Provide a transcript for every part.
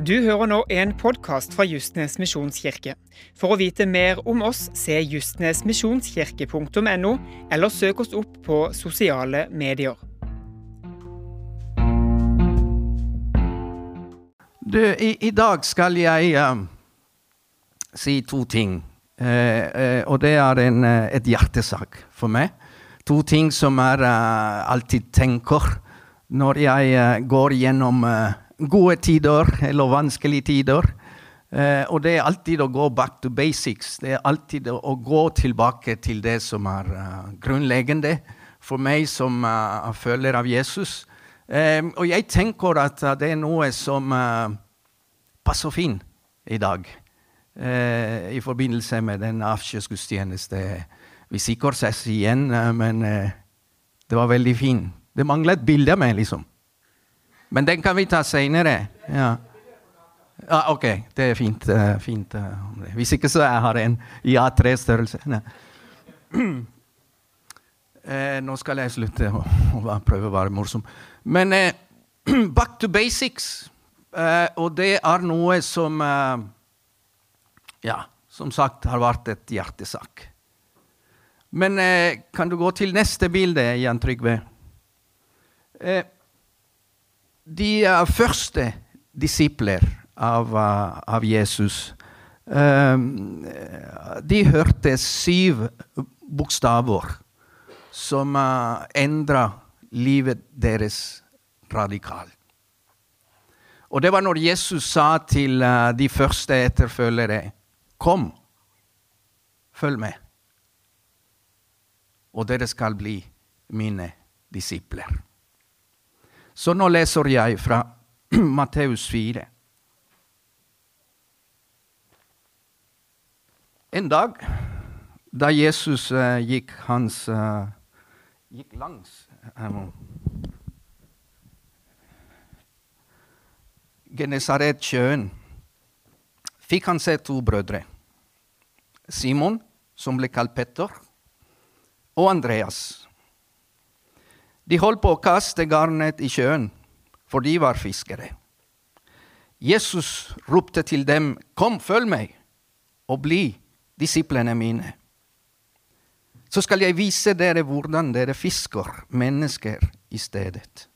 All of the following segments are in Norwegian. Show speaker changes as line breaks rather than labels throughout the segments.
Du hører nå en podkast fra Justnes misjonskirke. For å vite mer om oss, se justnesmisjonskirke.no, eller søk oss opp på sosiale medier.
Du, i, i dag skal jeg uh, si to ting. Uh, uh, og det er en, et hjertesak for meg. To ting som jeg alltid tenker når jeg går gjennom uh, gode tider eller vanskelige tider. Eh, og det er alltid å gå back to basics. Det er alltid å gå tilbake til det som er uh, grunnleggende for meg som uh, følger av Jesus. Eh, og jeg tenker at uh, det er noe som passer fint i dag. i forbindelse med den avskjedsgudstjeneste. Vi sikkert ses igjen, men det var veldig fint. Det manglet bilde av meg, liksom. Men den kan vi ta seinere. Ja. Ah, OK, det er fint. Fint uh, Hvis ikke, så jeg har en ja-tre-størrelse. Eh, nå skal jeg slutte å, prøve å være morsom. Men back to basics. og det er noe som Ja, som sagt har vært et hjertesak. Men kan du gå til neste bilde, Jan Trygve? Eh, de første disipler av, uh, av Jesus um, De hørte syv bokstaver som uh, endra livet deres radikalt. Og det var når Jesus sa til uh, de første etterfølgere Kom, følg med, og dere skal bli mine disipler. Så nå leser jeg fra Matteus 4. En dag da Jesus uh, gikk, hans, uh, gikk langs um, Genesaret-sjøen, fikk han se to brødre. Simon, som ble kalt Petter, og Andreas de holdt på å kaste garnet i sjøen, for de var fiskere. Jesus ropte til dem, Kom, følg meg, og bli disiplene mine. Så skal jeg vise dere hvordan dere fisker mennesker i stedet.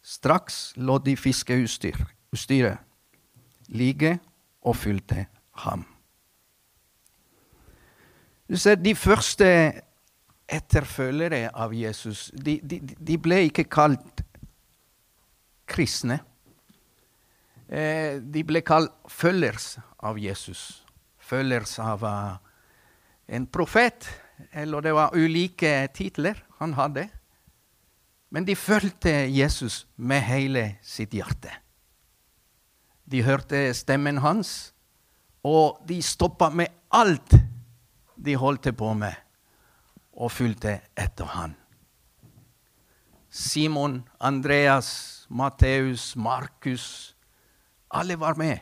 Straks lå de fiskeutstyret ligge og fylte ham. Du ser, De første etterfølgere av Jesus. De, de, de ble ikke kalt kristne. Eh, de ble kalt følgers av Jesus. Følgers av uh, en profet. Eller det var ulike titler han hadde. Men de fulgte Jesus med hele sitt hjerte. De hørte stemmen hans, og de stoppa med alt de holdt på med og fulgte etter han. Simon, Andreas, Matteus, Markus Alle var med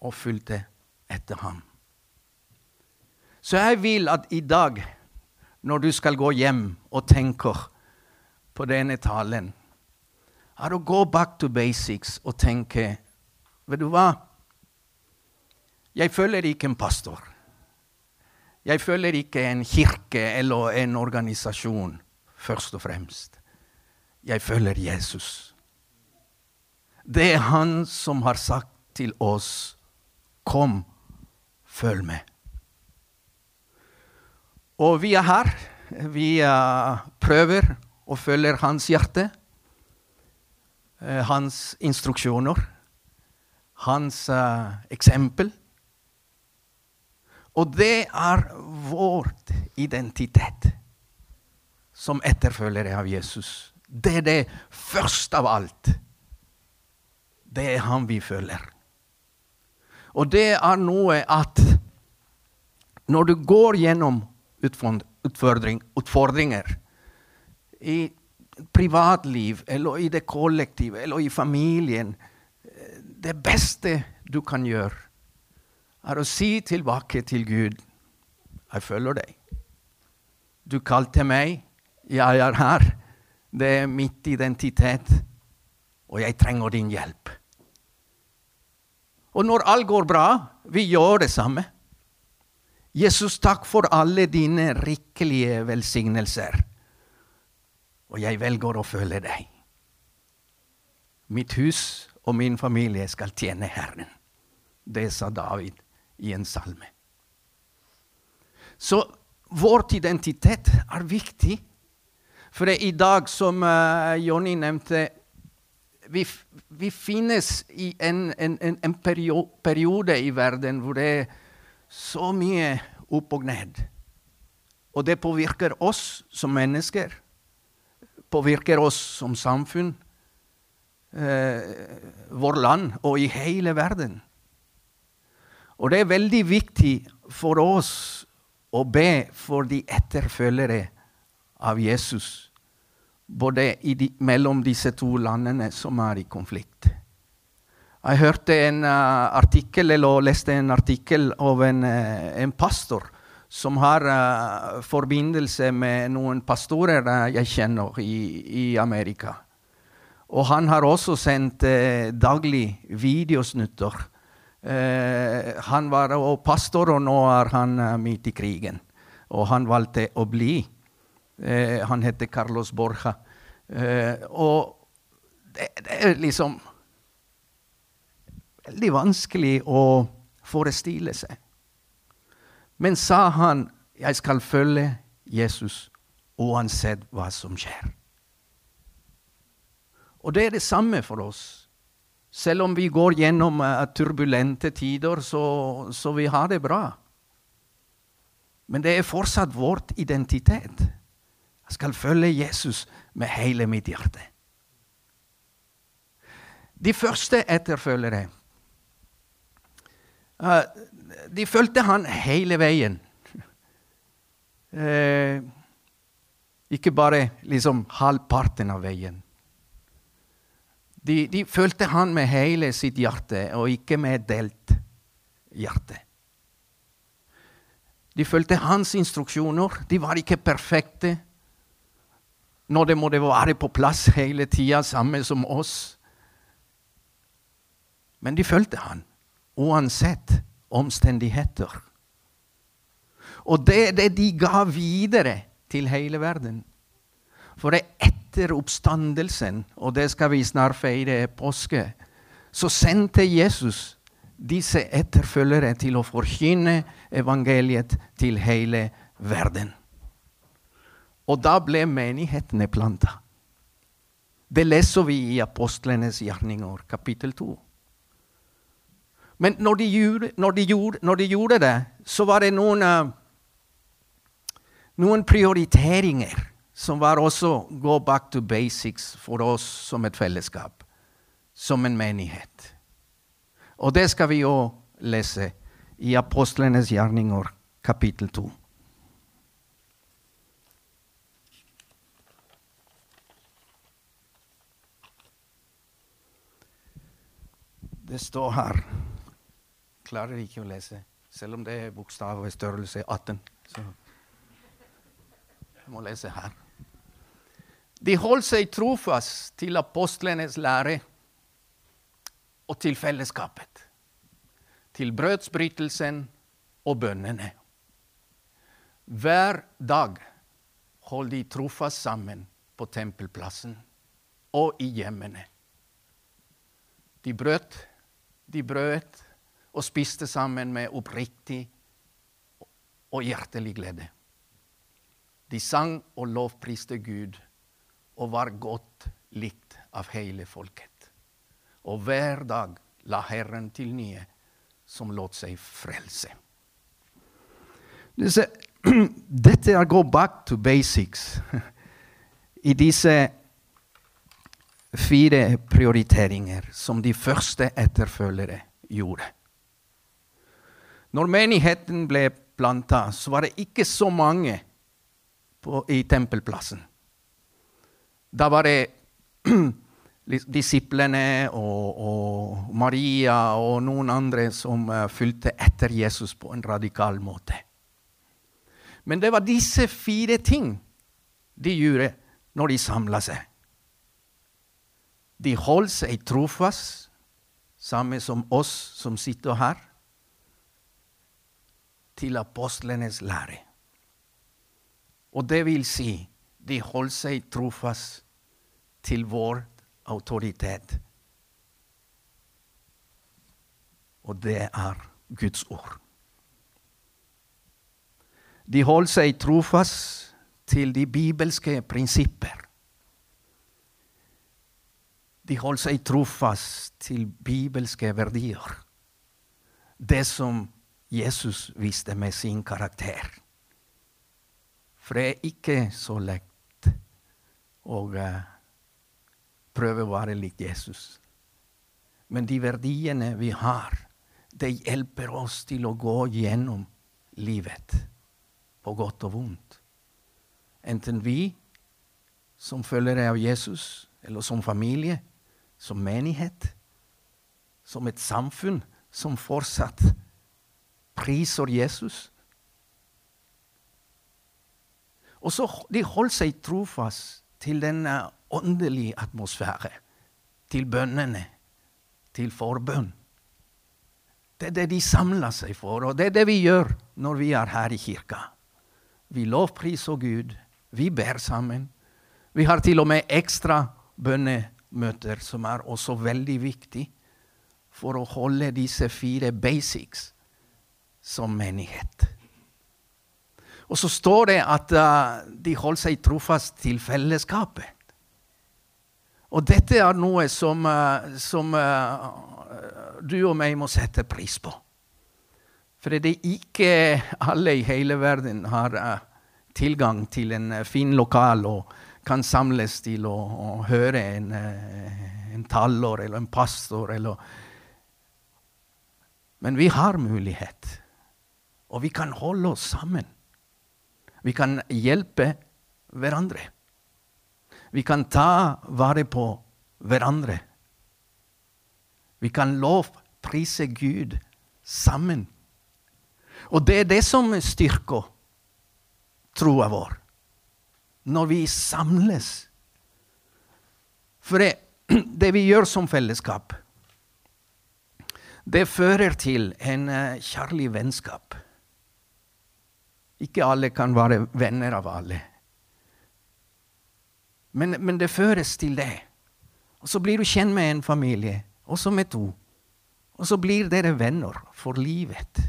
og fulgte etter ham. Så jeg vil at i dag, når du skal gå hjem og tenker på denne talen, er å gå back to basics og tenke Vet du hva? Jeg følger ikke en pastor. Jeg følger ikke en kirke eller en organisasjon, først og fremst. Jeg følger Jesus. Det er han som har sagt til oss, 'Kom, følg med'. Og vi er her. Vi uh, prøver å følge hans hjerte, uh, hans instruksjoner, hans uh, eksempel. Og det er vår identitet som etterfølgere av Jesus. Det er det først av alt. Det er han vi følger. Og det er noe at når du går gjennom utfordring, utfordringer i privatliv eller i det kollektive eller i familien Det beste du kan gjøre, er å si tilbake til Gud jeg følger deg. Du kalte meg, jeg er her. Det er mitt identitet, og jeg trenger din hjelp. Og når alt går bra, vi gjør det samme. Jesus, takk for alle dine rikelige velsignelser. Og jeg velger å følge deg. Mitt hus og min familie skal tjene Herren. Det sa David i en salme. Så vår identitet er viktig. For i dag, som uh, Jonny nevnte, vi, vi, finnes i en, en, en periode i verden hvor det er så mye opp og ned. Og det påvirker oss som mennesker. Påvirker oss som samfunn. Eh, vår land og i hele verden. Og det er veldig viktig for oss å be for de etterfølgere av Jesus, både de, mellom disse to landene som er i konflikt. Jeg hørte en uh, artikkel, eller leste en artikkel av en, uh, en pastor som har uh, forbindelse med noen pastorer jeg kjenner i, i, Amerika. Og han har også sendt daglig videosnutter. Han var pastor, og nå er han midt i krigen. Og han valgte å bli. han heter Carlos Borja. og det, det er liksom veldig vanskelig å forestille seg. Men sa han, 'Jeg skal følge Jesus uansett hva som skjer'. Og det er det samme for oss. Selv om vi går gjennom uh, turbulente tider, så, så vi har det bra. Men det er fortsatt vårt identitet. Jeg skal følge Jesus med hele mitt hjerte. De første etterfølgere Uh, de fulgte han hele veien. Uh, ikke bare liksom halvparten av veien. De, de fulgte han med hele sitt hjerte, og ikke med delt hjerte. De fulgte hans instruksjoner. De var ikke perfekte. Når det måtte være på plass hele tida, samme som oss. Men de fulgte han uansett omstendigheter. Og det er det de ga videre til hele verden. For det etter oppstandelsen, og det skal vi snart feire påske, så sendte Jesus disse etterfølgere til å forkynne evangeliet til hele verden. Og da ble menighetene planta. Det leser vi i apostlenes gjerninger, kapittel 2. Men når de, gjorde, når, de gjorde, når de gjorde, det, så var det noen, uh, noen prioriteringer som var også go back to basics for oss som et fellesskap, som en menighet. Og det skal vi jo lese i Apostlenes gjerninger, kapittel 2. Det står her klarer ikke å lese, selv om det er bokstav og størrelse 18. Så jeg må lese her. De holdt seg trofast til apostlenes lære og til fellesskapet, til brødsbrytelsen og bønnene. Hver dag holdt de trofast sammen på tempelplassen og i hjemmene. De brøt, de brøt og spiste sammen med oppriktig og hjertelig glede. De sang og lovpriste Gud og var godt likt av hele folket. Og hver dag la Herren til nye som lot seg frelse. Dette er go back to basics i disse fire prioriteringer som de første etterfølgere gjorde. Når menigheten ble planta, så var det ikke så mange på, i tempelplassen. Da var det disiplene og, og, Maria og noen andre som uh, fulgte etter Jesus på en radikal måte. Men det var disse fire ting de gjorde når de samla seg. De holdt seg trofast samme som oss som sitter her, til apostlenes lære. Og det vil si, de holdt seg trofast til vår autoritet. Og det er Guds ord. De holdt seg trofast til de bibelske prinsipper. De holdt seg trofast til bibelske verdier. Det som Jesus viste med sin karakter. For det er ikke så lett å uh, prøve å være lik Jesus. Men de verdiene vi har, de hjelper oss til å gå gjennom livet, på godt og vondt. Enten vi som følgere av Jesus, eller som familie, som menighet, som et samfunn som fortsatt priser Jesus. Og så De holdt seg trofast til denne åndelige atmosfære, til bønnene, til forbønn. Det er det de samler seg for, og det er det vi gjør når vi er her i kirka. Vi lovpriser Gud, vi ber sammen. Vi har til og med ekstra bønnemøter, som er også veldig viktig for å holde disse fire basics som menighet. Og så står det at uh, de holdt seg trofast til fellesskapet. Og dette er noe som, uh, som uh, du og meg må sette pris på. For det er ikke alle i hele verden har tilgang til en fin lokal og kan samles til å, å høre en, en taller eller en pastor. Eller. Men vi har mulighet, og vi kan holde oss sammen. Vi kan hjelpe hverandre. Vi kan ta vare på hverandre. Vi kan lovprise Gud sammen. Og det er det som styrker troa vår. Når vi samles. For det, det vi gjør som fellesskap, det fører til en eh, kjærlig vennskap. Ikke alle kan være venner av alle. Men, men, det føres til det. Og så blir du kjent med en familie, også med to. Og så blir dere venner for livet.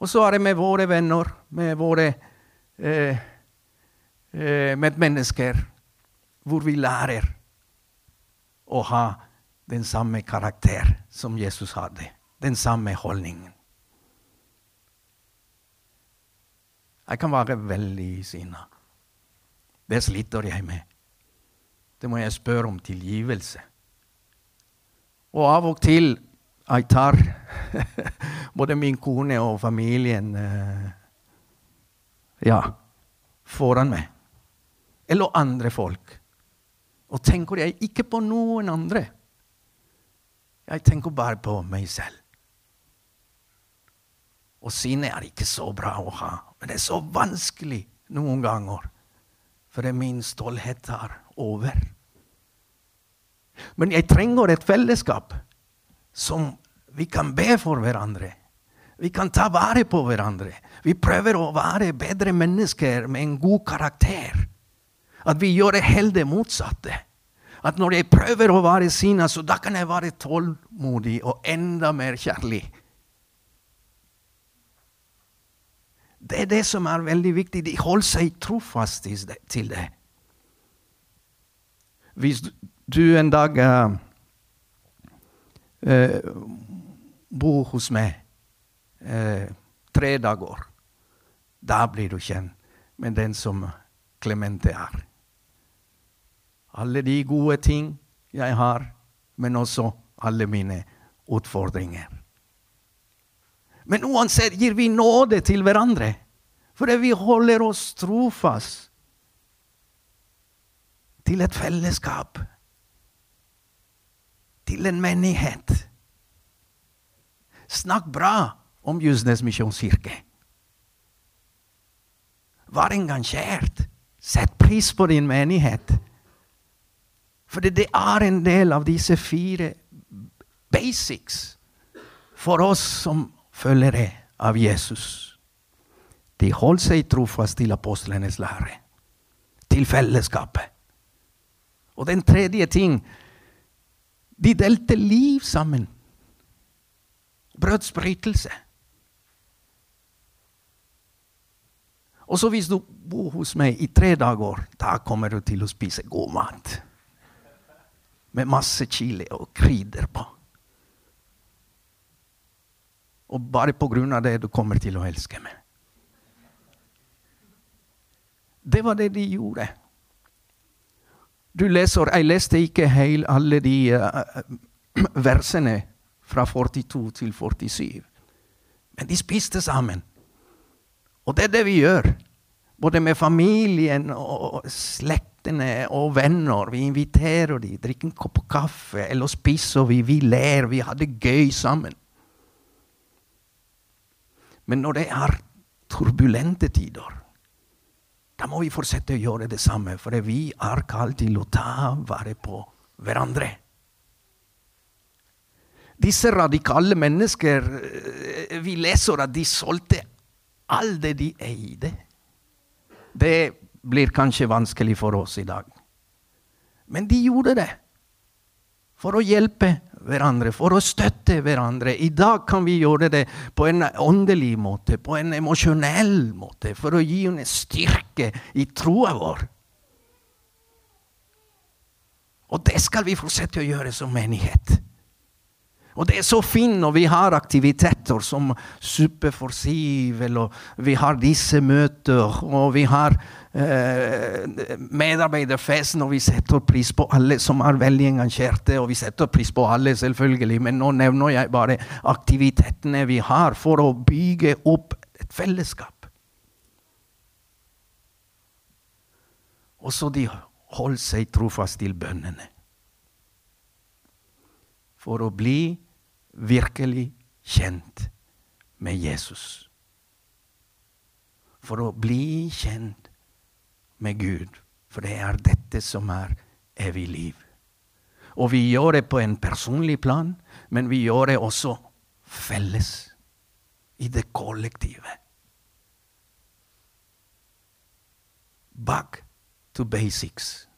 Og så er det med våre venner, med våre eh, eh, medmennesker, hvor vi lærer å ha den samme karakter som Jesus hadde. Den samme holdningen. Jeg kan være veldig sinna. Det sliter jeg med. Det må jeg spørre om tilgivelse. Og av og til jeg tar både min kone og familien uh, ja, foran meg. Eller andre folk. Og tenker jeg ikke på noen andre. Jeg tenker bare på meg selv. Og sinne er ikke så bra å ha, men det er så vanskelig noen ganger. For min stolthet er over. Men jeg trenger et fellesskap som vi kan be for hverandre. Vi kan ta vare på hverandre. Vi prøver å være bedre mennesker med en god karakter. At vi gjør det helt det motsatte. At når jeg prøver å være sinna, så da kan jeg være tålmodig og enda mer kjærlig. Det er det som er veldig viktig. De holder seg trofast til det. Hvis du en dag uh, bor hos meg uh, tre dager, da blir du kjent med den som Clemente er. Alle de gode ting jeg har, men også alle mine utfordringer. Men uansett gir vi nåde til hverandre. Fordi vi holder oss trofast til et fellesskap. Til en menighet. Snakk bra om Jusnes misjonskirke. Vær engasjert. Sett pris på din menighet. For det er en del av disse fire basics for oss som følgere av Jesus. De holdt seg trofast til apostlenes lære, til fellesskapet. Og den tredje ting de delte liv sammen. Brødsbrytelse. Og så hvis du bor hos meg i tre dager, da kommer du til å spise god mat. Med masse chili og krydder på. Og bare på grunn av det du kommer til å elske meg. Det var det de gjorde. Du leser, Jeg leste ikke helt alle de uh, versene fra 42 til 47. Men de spiste sammen. Og det er det vi gjør. Både med familien og slektene og venner. Vi inviterer dem, drikker en kopp kaffe, eller spiser vi, vi ler, vi har det gøy sammen. Men når det er turbulente tider, da må vi fortsette å gjøre det samme, for vi er kalt til å ta vare på hverandre. Disse radikale mennesker eh, Vi leser at de solgte alt det de eide. Det blir kanskje vanskelig for oss i dag. Men de gjorde det for å hjelpe hverandre, for å støtte hverandre. I dag kan vi gjøre det på en åndelig måte, på en emosjonell måte, for å gi en styrke i troa vår. Og det skal vi fortsette å gjøre som menighet. Og det er så fint når vi har aktiviteter som Suppe for Siv, eller vi har disse møter, og vi har eh, medarbeiderfest når vi setter pris på alle som er veldig engasjerte, og vi setter pris på alle, selvfølgelig, men nå nevner jeg bare aktivitetene vi har for å bygge opp et fellesskap. Og så de holdt seg trofast til bønnene. For å bli virkelig kjent med Jesus. For å bli kjent med Gud. For det er dette som er evig liv. Og vi gjør det på en personlig plan, men vi gjør det også felles. I det kollektive. Back to basics.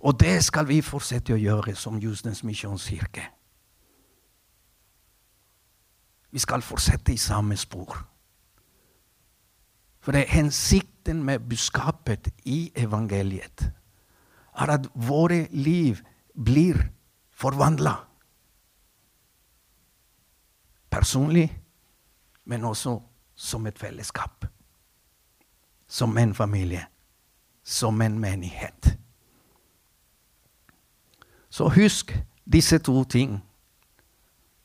Og det skal vi fortsette å gjøre som Justens misjonskirke. Vi skal fortsette i samme spor. For det er hensikten med budskapet i evangeliet er at våre liv blir forvandla. Personlig, men også som et fellesskap. Som en familie. Som en menighet. Så husk disse to ting.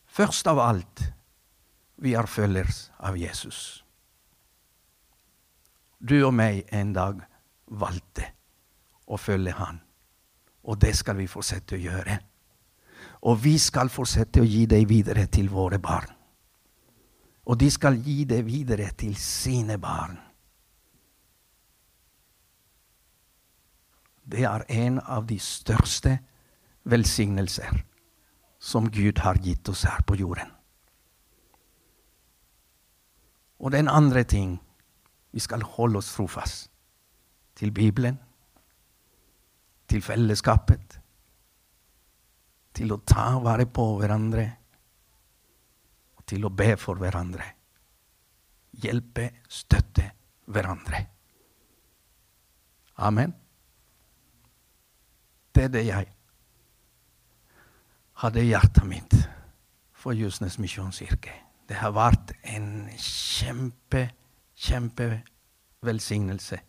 Først av alt vi er følgers av Jesus. Du og meg en dag valgte å følge Han. Og det skal vi fortsette å gjøre. Og vi skal fortsette å gi det videre til våre barn. Og de skal gi det videre til sine barn. Det er en av de største velsignelser som Gud har gitt oss her på jorden. Og den andre ting vi skal holde oss trofast til Bibelen, til fellesskapet, til å ta vare på hverandre og til å be for hverandre. Hjelpe, støtte hverandre. Amen. Det er det jeg hadde i hjertet mitt for Jusnes misjonskirke. Det har vært en kjempe, kjempevelsignelse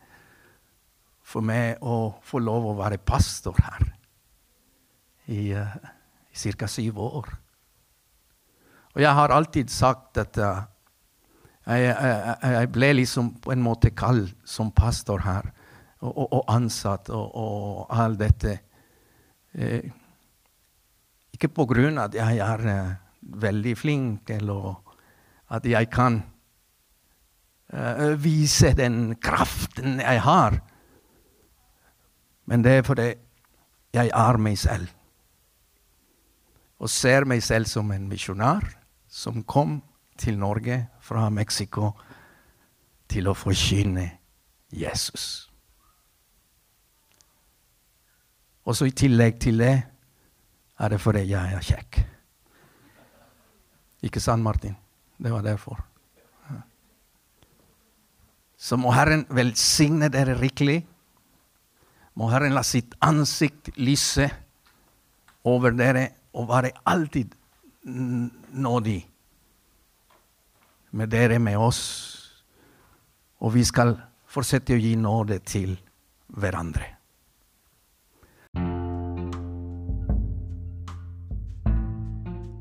for meg å få lov å være pastor her i, uh, i ca. syv år. Og jeg har alltid sagt at uh, jeg, jeg, jeg, ble liksom på en måte kalt som pastor her, og, og, og ansatt og, og alt dette. Eh, ikke på grunn av at jeg er uh, veldig flink eller at jeg kan uh, vise den kraften jeg har. Men det er fordi jeg er meg selv. og ser meg selv som en misjonær som kom til Norge fra Mexico til å forkynne Jesus. Og så i tillegg til det er det fordi jeg er kjekk. Ikke sant, Martin? Det var derfor. Så må Herren velsigne dere rikelig. Må Herren la sitt ansikt lyse over dere og være alltid nådig med dere, med oss. Og vi skal fortsette å gi nåde til hverandre.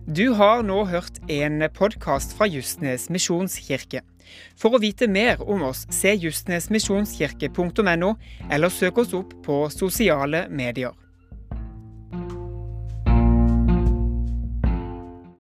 Du har nå hørt en podkast fra Justnes misjonskirke. For å vite mer om oss, se justnesmisjonskirke.no, eller søk oss opp på sosiale medier.